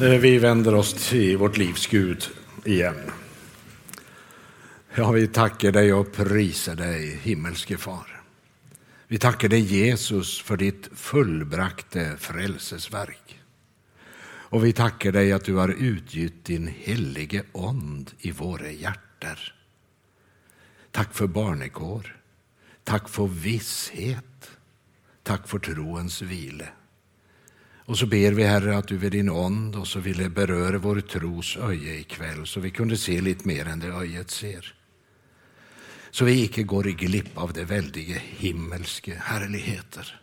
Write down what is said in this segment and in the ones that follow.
Eh, vi vänder oss till vårt livs Gud igen. Ja, vi tackar dig och prisar dig, himmelske Far. Vi tackar dig, Jesus, för ditt fullbrakte frälsesverk. Och vi tackar dig att du har utgjutit din helige ond i våra hjärtan. Tack för barnekår. Tack för visshet. Tack för troens vila. Och så ber vi Herre att du vid din ond och så ville beröra vår tros öje ikväll så vi kunde se lite mer än det öjet ser. Så vi icke går i glipp av det väldige himmelske härligheter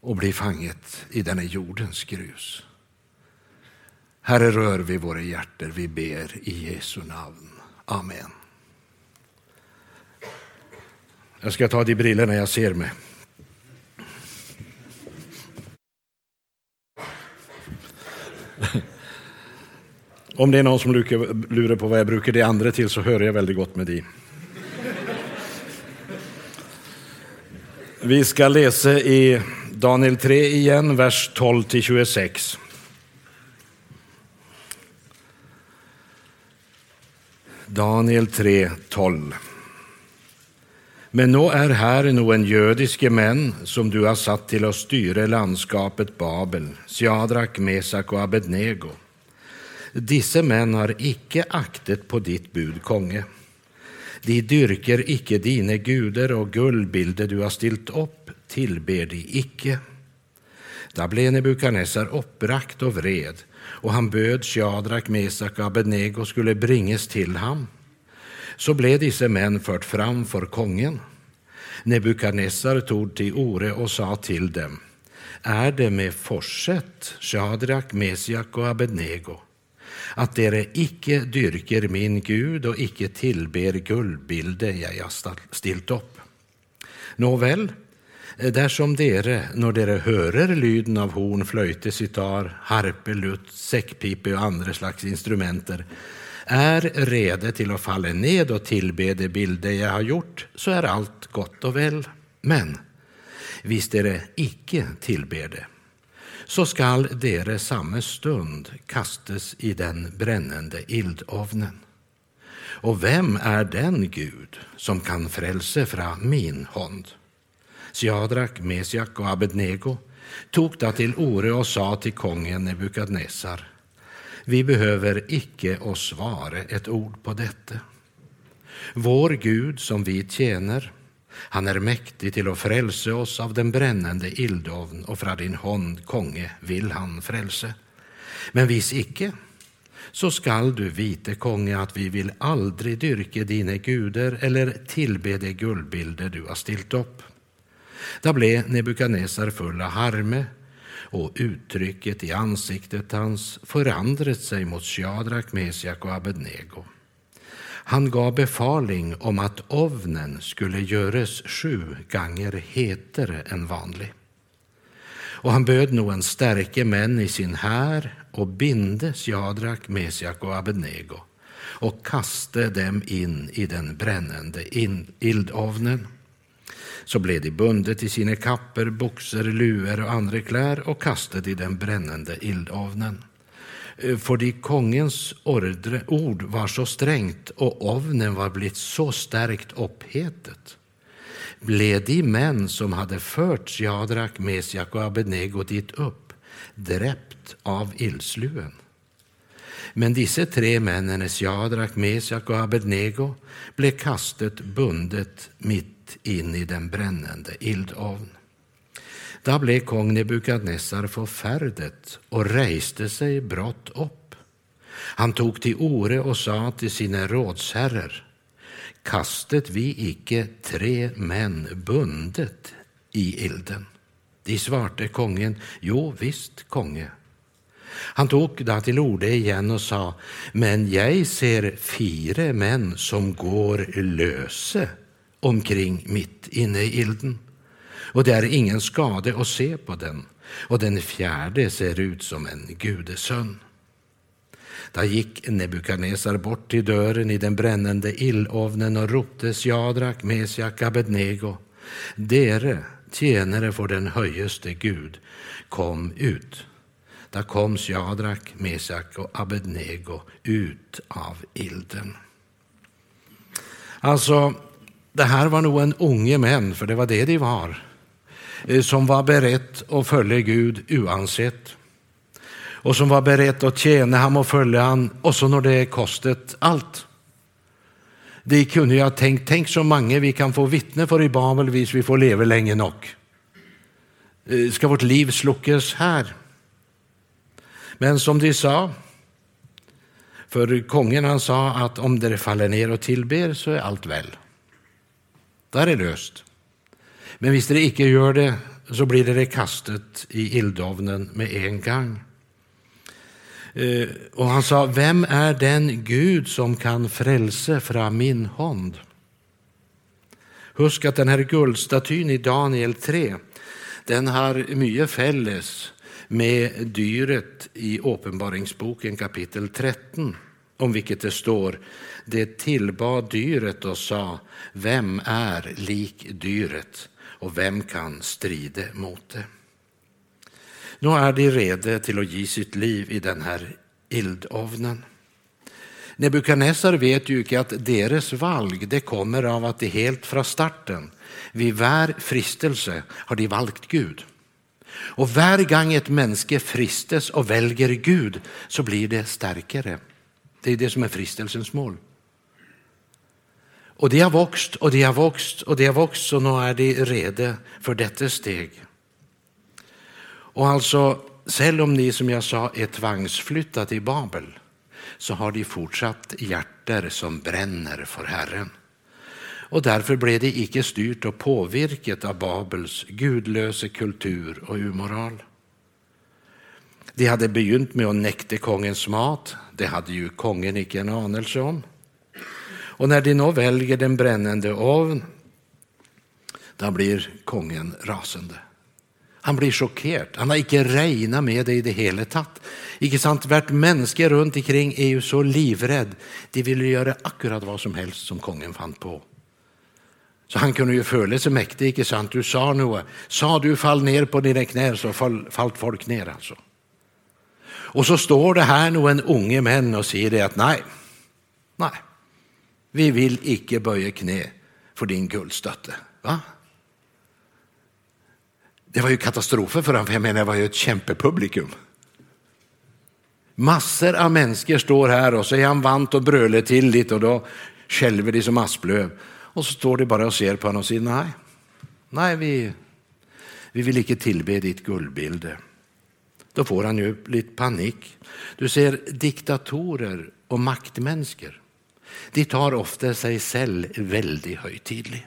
och blir fanget i denna jordens grus. Herre, rör vi våra hjärtan. vi ber i Jesu namn. Amen. Jag ska ta de brillorna jag ser med. Om det är någon som lurar på vad jag brukar det andra till så hör jag väldigt gott med dig. Vi ska läsa i Daniel 3 igen, vers 12 till 26. Daniel 3, 12. Men nå är här en jødiske män som du har satt till att styra landskapet Babel, Siadrak, Mesak och Abednego. Disse män har icke aktet på ditt bud, konge. De dyrker icke dine guder, och guldbilder du har stilt upp tillber de icke. Da ble Nebukadnessar opprakt och vred, och han böd Sjadrak, Mesak och Abednego skulle bringes till ham. Så blev disse män fört fram för kongen. Nebukadnessar tog till ore och sa till dem, är det med forset, Shadrach, Mesiak och Abednego, att dere icke dyrker min Gud och icke tillber guldbilder jag har stilt upp. Nåväl, dersom dere, när dere hörer lyden av horn, flöjte, sitar, harpe, lutt, säckpipe och andra slags instrumenter, är rede till att falla ned och tillbe de bilder jag har gjort, så är allt gott och väl. Men visst är det icke tillbede, så skall dere samma stund kastes i den brännande ildovnen. Och vem är den Gud som kan frälse fra min hand? Siadrak, Mesiak och Abednego tog det till ore och sa till kongen Nebukadnessar vi behöver icke oss vare ett ord på detta. Vår Gud som vi tjänar, han är mäktig till att frälse oss av den brännande ildovn och från din hånd, konge, vill han frälse. Men vis icke, så skall du vite, konge, att vi vill aldrig dyrke dina gudar eller tillbe de guldbilder du har stilt upp. Då blev Nebukadnessar full av harme och uttrycket i ansiktet hans förandrat sig mot Sjadrak, Mesiak och Abednego. Han gav befaling om att ovnen skulle göras sju gånger hetare än vanlig. Och han böd nog en stärke män i sin här och binde Sjadrak, Mesiak och Abednego och kaste dem in i den brännande ildovnen så blev de bundet i sina kapper, boxer, luer och andra kläder och kastade i den brännande ildovnen. Eh, för de kongens ordre, ord var så strängt och ovnen var blivit så starkt upphetet blev de män som hade fört Sjadrak, Mesjak och Abednego dit upp dräpt av ildsluen. Men disse tre männen, Sjadrak, Mesjak och Abednego, blev kastet bundet mitt in i den brännande ildovn. Då blev kung Nebukadnessar förfärdet och reste sig brått upp. Han tog till ore och sa till sina rådsherrar kastet vi icke tre män bundet i ilden? De svarte kongen, jo visst, konge. Han tog då till orde igen och sa, men jag ser fyra män som går löse omkring mitt inne i ilden. Och det är ingen skade att se på den, och den fjärde ser ut som en gudesön. Då gick Nebukadnessar bort till dörren i den brännande illovnen och ropte Sjadrak, Mesjak, Abednego. Dere, tjänare för den höjeste Gud, kom ut. Där kom Sjadrak, Mesak och Abednego ut av ilden. Alltså, det här var nog en unge män, för det var det de var, eh, som var berett att följa Gud oansett. Och som var berett att tjäna honom och följa honom, också när det kostat allt. De kunde ju ha tänkt, tänk så många vi kan få vittne för i Babel vis vi får leva länge nog. Eh, ska vårt liv sluckas här? Men som de sa, för kungen han sa att om det faller ner och tillber så är allt väl. Där är löst. Men visst det icke gör det så blir det kastet i ildovnen med en gång. Och eh, han sa, vem är den Gud som kan frälse från min hand? Husk att den här guldstatyn i Daniel 3, den har mycket fälles med dyret i Åpenbaringsboken kapitel 13, om vilket det står, det tillbad dyret och sa, vem är lik dyret och vem kan strida mot det? Nu är de redo till att ge sitt liv i den här eldovnen. Nebukadnessar vet ju inte att deras valg det kommer av att de helt från starten, vid var fristelse, har de valt Gud. Och hver gång ett menneske fristes och väljer Gud så blir det starkare. Det är det som är fristelsens mål. Och de har vuxit och de har vuxit och de har vuxit och nu är de redo för detta steg. Och alltså, selv om de som jag sa är tvångsflyttade till Babel så har de fortsatt hjärter som bränner för Herren. Och därför blev de icke styrt och påvirket av Babels gudlöse kultur och umoral. De hade begynt med att nekta kongens mat, det hade ju kongen icke en anelse om. Och när de nu väljer den brännande ovn, då blir kongen rasande. Han blir chockerad. Han har icke räknat med det i det hela tatt. Icke sant? Vart människa runt omkring är ju så livrädd. De vill göra akkurat vad som helst som kongen fann på. Så han kunde ju följa sig mäktig, inte sant? Du sa något. Sa du fall ner på dina knän så fall, fallt folk ner alltså. Och så står det här nu en unge män och säger det att nej, nej, vi vill icke böja knä för din guldstötte. Va? Det var ju katastrofer för honom, för jag menar, det var ju ett kämpepublikum. Massor av människor står här och så är han vant och brölar till lite och då skälver de som asplöv. Och så står de bara och ser på honom och säger nej, nej vi, vi vill inte tillbe ditt guldbilde. Då får han ju lite panik. Du ser diktatorer och maktmänniskor. De tar ofta sig själv väldigt högtidligt.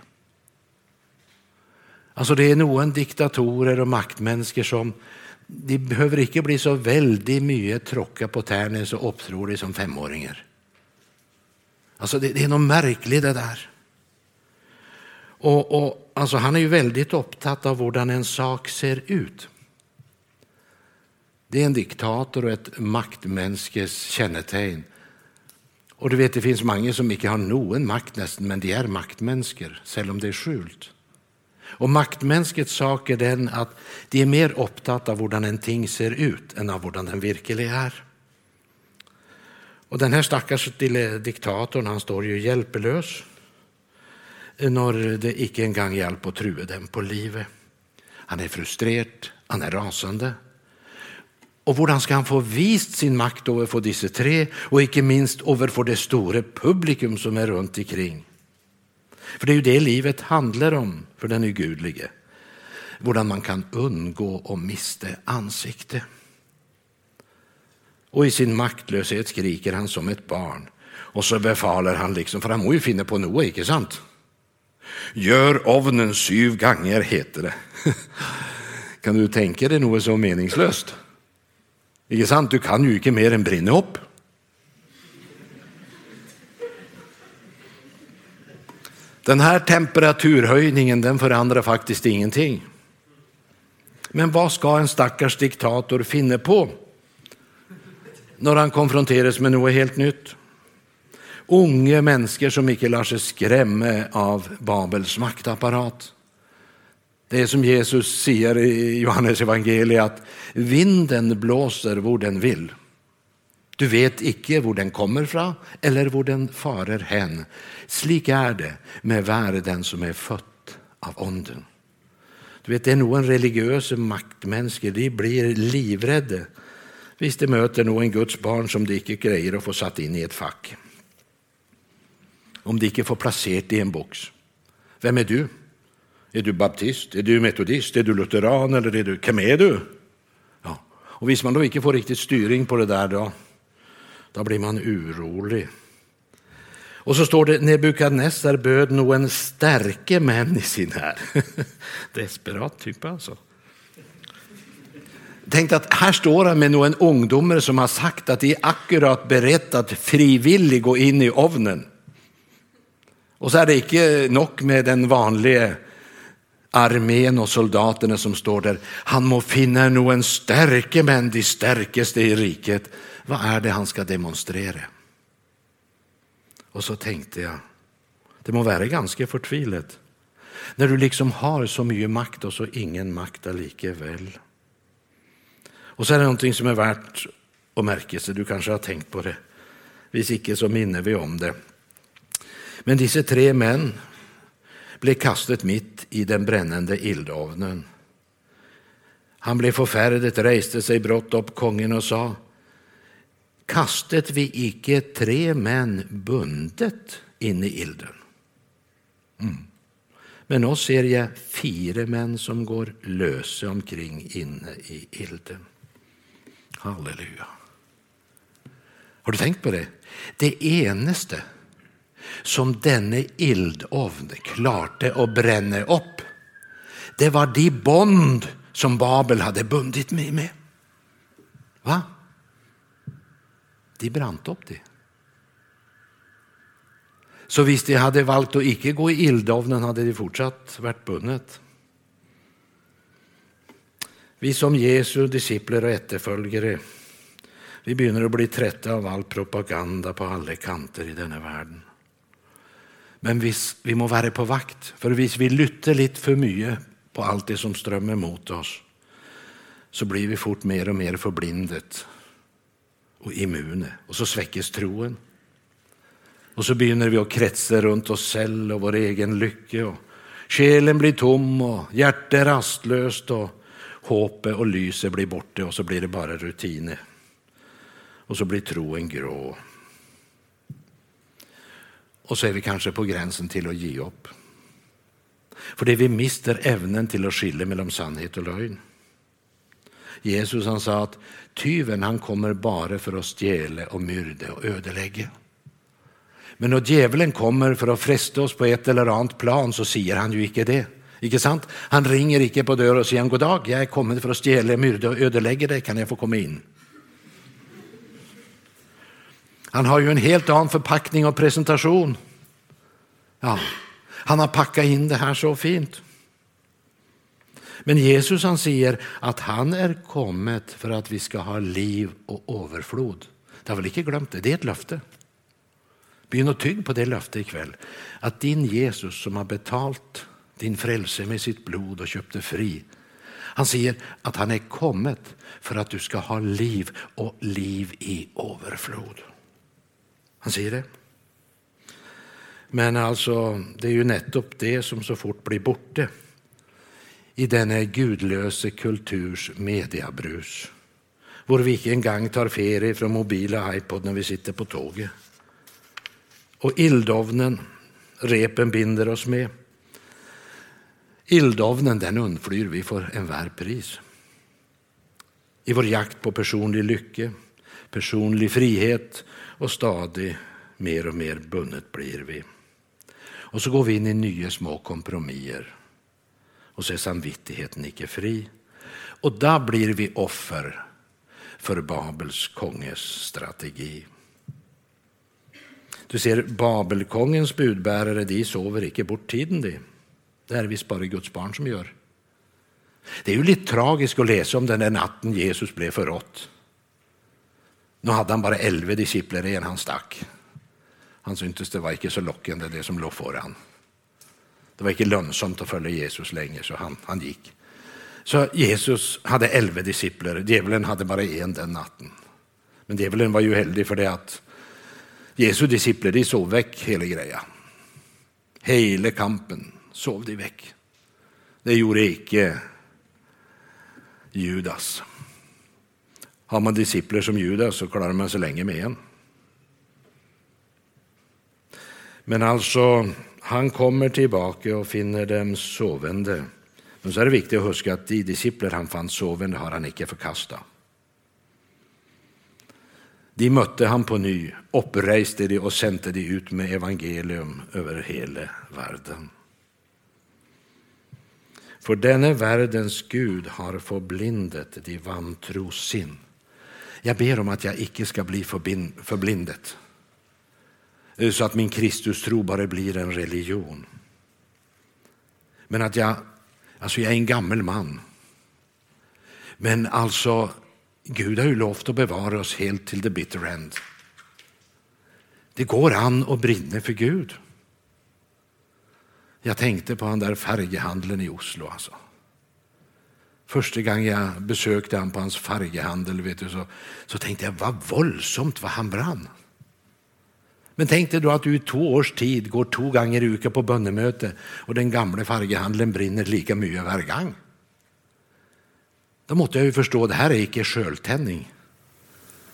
Alltså det är någon diktatorer och maktmänniskor som de behöver inte bli så väldigt mycket tråcka på tärnen så upptror de som femåringar. Alltså det, det, är något märkligt det där. Och, och, alltså han är ju väldigt upptatt av hur en sak ser ut. Det är en diktator och ett maktmänskes kännetecken. Och du vet, det finns många som inte har någon makt nästan, men de är maktmänniskor, även om det är skjult. Och maktmänskets sak är den att de är mer upptagna av hur en ting ser ut än av hur den verkligen är. Och den här stackars diktatorn, han står ju hjälplös når det icke en hjalp å att true dem på livet. Han är frustrerad, han är rasande. Och hur ska han få vist sin makt overfor disse dessa tre och icke minst overfor det store publikum som är rundt ikring? För det är ju det livet handlar om för den ugudelige. Hur man kan undgå å mista ansikte. Och i sin maktlöshet skriker han som ett barn. Och så befaler han liksom, för han må ju finna på något, ikke sant? Gör ovnen syv gånger, heter det. kan du tänka dig något så meningslöst? Inte sant? Du kan ju inte mer än brinna upp. Den här temperaturhöjningen den förändrar faktiskt ingenting. Men vad ska en stackars diktator finna på när han konfronteras med något helt nytt? Unga människor som inte lär sig skrämma av Babels maktapparat. Det är som Jesus säger i Johannes evangeliet att vinden blåser var den vill. Du vet icke var den kommer fra eller var den farer hen. Slik är det med världen som är fött av onden. Du vet, det är noen religiös maktmennesker de blir livrädda hvis de möter noen Guds barn som de inte greier att få satt in i ett fack. Om de inte får placerat i en box. Vem är du? Är du baptist? Är du metodist? Är du lutheran? Eller er du, vem är du? Ja. Och Hvis man då inte får riktigt styrning på det där, då, da blir man orolig. Och så står det Nebukadnesser böd någon sterke män i sin här. Desperat typ alltså. Tänk att här står han med någon ungdommer som har sagt att de är akkurat berett att frivilligt gå in i ovnen. Och så är det ikke nok med den vanliga armén och soldaterna som står där. Han må finna noen sterke menn, de sterkeste i riket. Vad är det han ska demonstrera? Och så tänkte jag, det må vara ganska fortvilet när du liksom har så mycket makt och så ingen makt allikevel. Och så är det någonting som är värt att märka seg. du kanske har tänkt på det. Hvis icke så minner vi om det. Men dessa tre män blev kastet mitt i den brännande ildovnen. Han blev förfärdet, reste sig brått upp kungen och sa kastet vi icke tre män bundet in i ilden? Mm. Men nu ser jag fyra män som går lösa omkring inne i ilden. Halleluja. Har du tänkt på det? Det enaste som denne ildovn klarte å brenne opp. det var de bond som Babel hade bundit mig med. Va? De brant upp det. Så visst de hade valt att icke gå i ildovnen hade de fortsatt varit bundet. Vi som Jesu discipler och efterföljare, vi börjar att bli trötta av all propaganda på alla kanter i denna världen. Men vis, vi må vara på vakt, för hvis vi lytter lite för mycket på allt det som strömmar mot oss, så blir vi fort mer och mer förblindet och immune. Och så sväckes troen. Och så börjar vi att kretsa runt oss själva och vår egen lycka. Och själen blir tom och hjärtat rastlöst och hoppet och lyset blir borta och så blir det bara rutiner. Och så blir troen grå. Och så är vi kanske på gränsen till att ge upp. För det vi mister ämnen till att skilja mellan sannhet och lögn. Jesus han sa att tyven han kommer bara för att stjäla och myrda och ödelägga. Men när djävulen kommer för att fresta oss på ett eller annat plan så säger han ju icke det. Icke sant? Han ringer icke på dörren och säger god dag, jag är kommit för att stjäla, myrda och ödelägga dig, kan jag få komma in? Han har ju en helt annan förpackning och presentation. Ja, han har packat in det här så fint. Men Jesus han säger att han är kommet för att vi ska ha liv och överflod. Det har väl inte glömt det, det är ett löfte. Begynn att tygg på det löftet ikväll. Att din Jesus som har betalt din frälse med sitt blod och köpte fri. Han säger att han är kommet för att du ska ha liv och liv i överflod. Han säger det. Men alltså, det är ju nettopp det som så fort blir borta i denna gudlöse kulturs mediabrus. Hvor vi inte en gång tar ferie från mobila iPod när vi sitter på tåget. Och illdovnen, repen binder oss med. Illdovnen den undflyr vi för enhver pris. I vår jakt på personlig lycka, personlig frihet och stadig mer och mer bundet blir vi. Och så går vi in i nya små kompromisser och så är samvittigheten icke fri. Och då blir vi offer för Babels konges strategi. Du ser, Babelkongens budbärare, de sover icke bort tiden. Det, det är visst bara Guds barn som gör. Det är ju lite tragiskt att läsa om den där natten Jesus blev förrått. Nu hade han bara elva discipler igen, han stack. Han syntes det var inte så lockande det som låg föran. Det var inte lönsamt att följa Jesus längre, så han, han gick. Så Jesus hade elva discipler, djävulen hade bara en den natten. Men djävulen var ju heldig för det att Jesu discipler de sov väck hela grejen. Hela kampen sov de väck. Det gjorde icke Judas. Har man discipler som Judas så klarar man sig länge med en. Men alltså, han kommer tillbaka och finner dem sovande. Men så är det viktigt att huska att de discipler han fann sovande har han icke förkastat. De mötte han på ny, uppreiste de och sände de ut med evangelium över hela världen. För denne världens Gud har förblindat de vantro sin. Jag ber om att jag icke ska bli förblindet eh, så att min Kristustro bara blir en religion. Men att jag, alltså jag är en gammal man. Men alltså, Gud har ju lovt att bevara oss helt till the bitter end. Det går an att brinna för Gud. Jag tänkte på den där färghandeln i Oslo. Alltså. Första gången jag besökte han på hans färghandel vet du, så, så tänkte jag vad våldsamt vad han brann. Men tänk dig då att du i två års tid går två gånger i veckan på bönemöte och den gamla färghandeln brinner lika mycket varje gång. Då måste jag ju förstå att det här är icke sköltändning.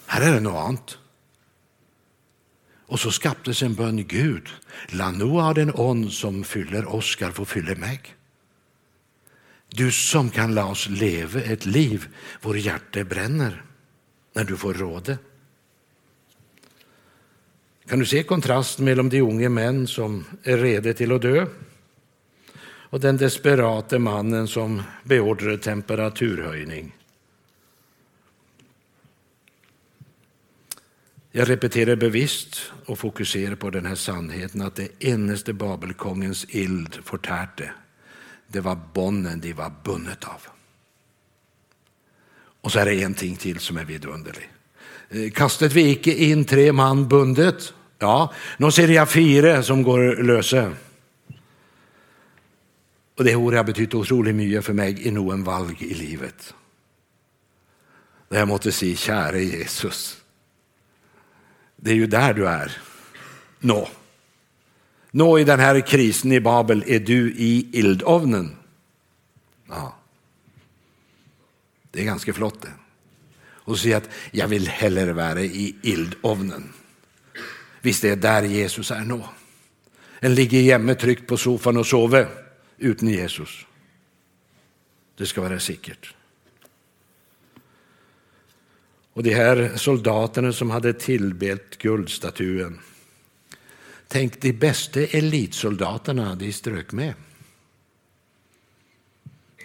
Här är det något annat. Och så skapades en bön Gud. La nu av den ånd som fyller oss ska få fylla mig. Du som kan la oss leva ett liv vår hjärta bränner när du får råde. Kan du se kontrasten mellan de unga män som är redo till att dö och den desperate mannen som beordrar temperaturhöjning? Jag repeterar bevisst och fokuserar på den här sannheten att det eneste Babelkongens ild förtärte, det var bonden de var bundet av. Och så är det en ting till som är vidunderlig. Eh, Kastet vi icke in tre man bundet? Ja, nu ser jag fyra som går löse. Och det ordet har betytt otroligt mycket för mig i någon valg i livet. Där jag måste säga, käre Jesus, det är ju där du är. Nå. Nå, i den här krisen i Babel är du i eldovnen. Ja. Det är ganska flott det. Och säga att jag vill hellre vara i eldovnen. Visst det är där Jesus är nå. En ligger hemma tryggt på soffan och sover utan Jesus. Det ska vara säkert. Och de här soldaterna som hade tillbett guldstatuen. Tänk, de bästa elitsoldaterna de strök med.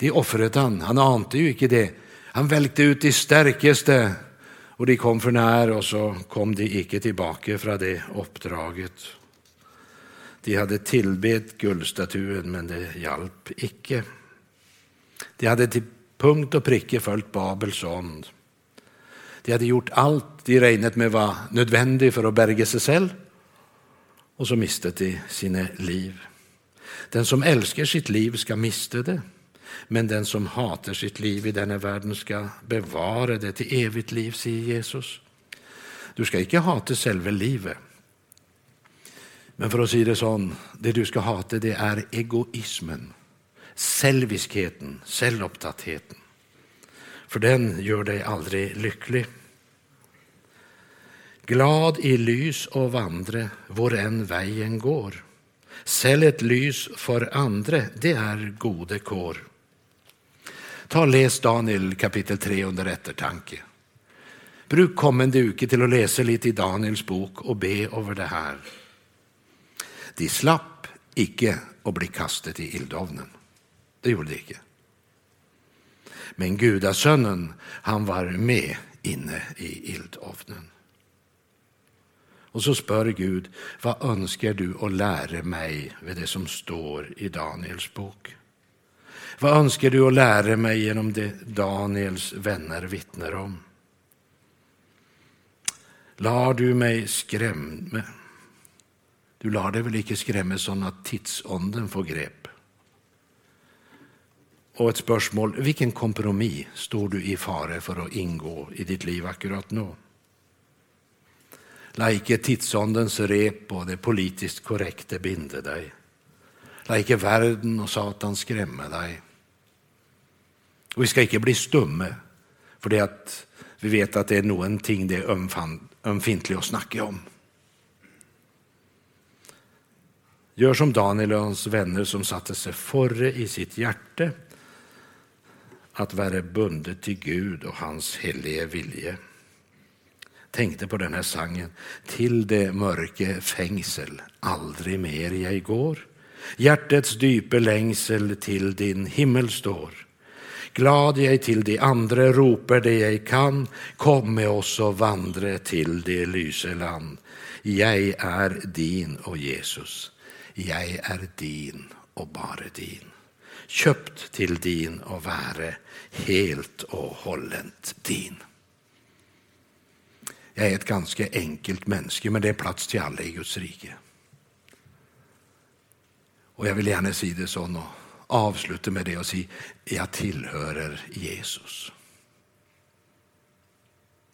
De offrade han. Han ante ju inte det. Han välte ut de starkaste och de kom för när och så kom de icke tillbaka från det uppdraget. De hade tillbett guldstatuen men det hjälp icke. De hade till punkt och pricka följt Babels ond. De hade gjort allt de regnet med var nödvändigt för att berga sig själv och så mistet de sina liv. Den som älskar sitt liv ska miste det, men den som hatar sitt liv i denna världen ska bevara det till evigt liv, säger Jesus. Du ska inte hata själva livet. Men för att säga det så, det du ska hata det är egoismen, själviskheten, självupptattheten. För den gör dig aldrig lycklig. Glad i lys och vandre, hvor än vägen går. Sälj ett lys för andre, det är gode kår. Ta och läs Daniel kapitel 3 under eftertanke. Bruk kommande uke till att läsa lite i Daniels bok och be över det här. De slapp icke att bli kastet i ildovnen. Det gjorde de icke. Men gudasönnen, han var med inne i ildovnen. Och så spör Gud, vad önskar du att lära mig vid det som står i Daniels bok? Vad önskar du att lära mig genom det Daniels vänner vittnar om? Lar du mig skrämma? Du lar dig väl inte skrämma så att tidsånden får grepp? Och ett spörsmål, vilken kompromiss står du i fara för att ingå i ditt liv akkurat nu? La ikke tidsåndens rep och det politiskt korrekta binde dig. La ikke världen och Satan skrämma dig. Och vi ska inte bli stumme, för det att vi vet att det är någonting det är ömfintligt att snacka om. Gör som Daniel och hans vänner som satte sig före i sitt hjärta. att vara bundet till Gud och hans helige vilje. Tänkte på den här sangen. Till det mörke fängsel, aldrig mer jag går. Hjärtets dype längsel till din himmel står. Glad jag till de andra roper det jag kan, kom med oss och vandre till det lyse land. Jag är din, och Jesus, jag är din och bara din. Köpt till din och vare helt och hållent din. Jag är ett ganska enkelt människa, men det är plats till alla i Guds rike. Och jag vill gärna säga det så och avsluta med det och säga, jag tillhörer Jesus.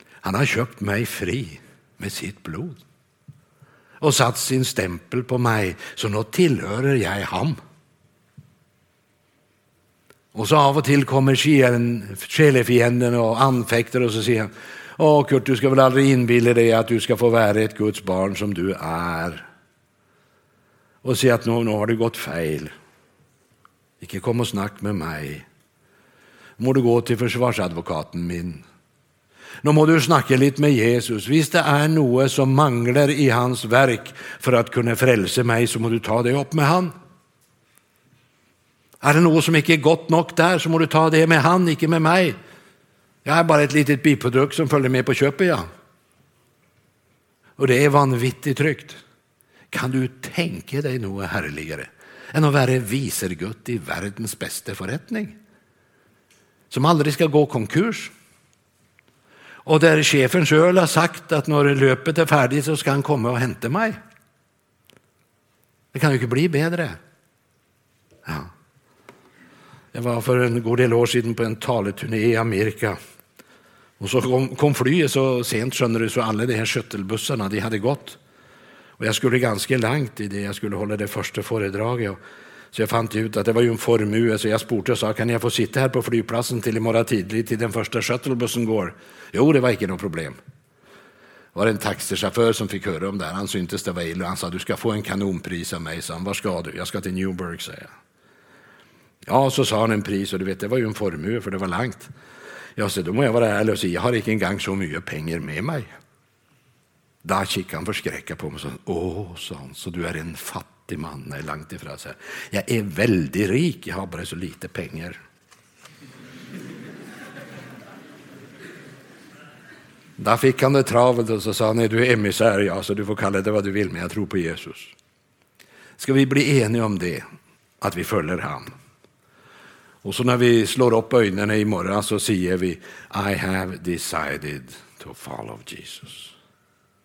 Han har köpt mig fri med sitt blod och satt sin stämpel på mig, så nu tillhörer jag honom. Och så av och till kommer själefienden och anfäktar och så säger han, Åh Kurt, du ska väl aldrig inbilla dig att du ska få vara ett Guds barn som du är. Och säga att nu, nu har det gått fel. Icke kom och snack med mig. Må du gå till försvarsadvokaten min. Nu må du snacka lite med Jesus. Visst det är något som manglar i hans verk för att kunna frälsa mig så må du ta det upp med han. Är det något som inte är gott nog där så må du ta det med han, inte med mig. Jag är bara ett litet biprodukt som följer med på köpet. Ja. Och det är vanvittigt tryggt. Kan du tänka dig något härligare än att vara visergutt i världens bästa förrättning? Som aldrig ska gå konkurs. Och där chefen själv har sagt att när löpet är färdigt så ska han komma och hämta mig. Det kan ju inte bli bättre. Ja. Jag var för en god del år sedan på en taleturné i Amerika. Och så kom, kom flyget så sent skönner du så alla de här skyttelbussarna de hade gått. Och jag skulle ganska långt i det jag skulle hålla det första föredraget. Så jag fann ut att det var ju en formue så jag spurte och sa kan jag få sitta här på flygplatsen till imorgon tidigt, till den första shuttlebussen går? Jo, det var inte något problem. Det var en taxichaufför som fick höra om det här. Han syntes det var illa och han sa du ska få en kanonpris av mig. sa han, var ska du? Jag ska till Newburgh, säger jag. Ja, så sa han en pris och du vet det var ju en formue för det var långt. Ja, så då må jag vara ärlig och säga, jag har inte en gång så mycket pengar med mig. Då kikade han förskräcka på mig och sa, åh, sa han, så du är en fattig man? Nej, långt ifrån. Så jag är väldigt rik, jag har bara så lite pengar. Då fick han det travelt och så sa han, du är emissär, ja, så du får kalla det vad du vill, men jag tror på Jesus. Ska vi bli eniga om det, att vi följer honom? Och så när vi slår upp ögonen i morgon så säger vi I have decided to follow Jesus.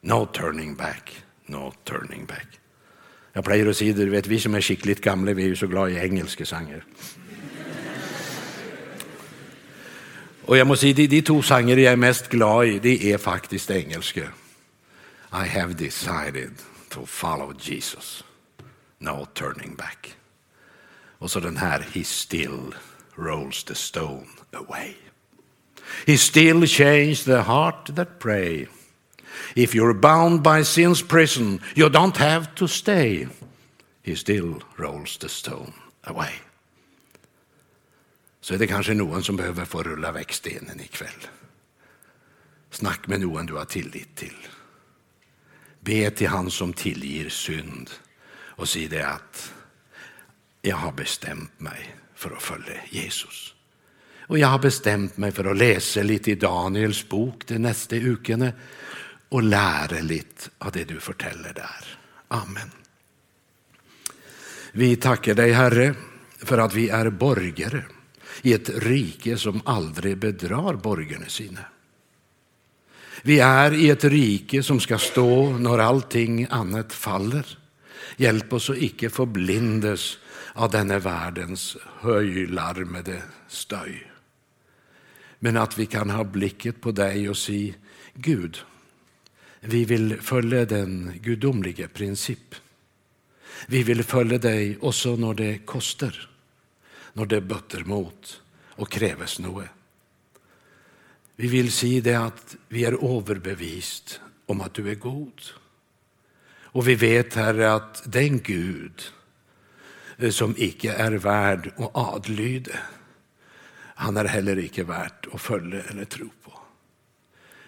No turning back, no turning back. Jag plejer att säga det, vet, vi som är skickligt gamla vi är ju så glada i engelska sånger. Och jag måste säga, de, de två sånger jag är mest glad i, det är faktiskt engelska. I have decided to follow Jesus. No turning back. Och så den här, he still rolls the stone away. He still changes the heart that pray. If you're bound by sin's prison, you don't have to stay. He still rolls the stone away. Så är det kanske någon som behöver få rulla väck stenen ikväll. Snack med någon du har tillit till. Be till han som tillger synd och säg det att jag har bestämt mig för att följa Jesus. Och jag har bestämt mig för att läsa lite i Daniels bok de nästa veckorna och lära lite av det du berättar där. Amen. Vi tackar dig Herre för att vi är borgare i ett rike som aldrig bedrar borgarna sina. Vi är i ett rike som ska stå när allting annat faller. Hjälp oss att icke förblindes av denna världens höjlarmade stöj. Men att vi kan ha blicket på dig och säga Gud, vi vill följa den gudomliga princip. Vi vill följa dig också när det kostar, när det bötter mot och krävs något. Vi vill säga det att vi är överbevist om att du är god. Och vi vet, Herre, att den Gud som icke är värd att adlyde, han är heller icke värt att följa eller tro på.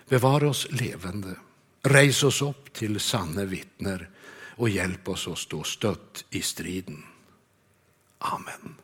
Bevara oss levande, rejs oss upp till sanna vittner och hjälp oss att stå stött i striden. Amen.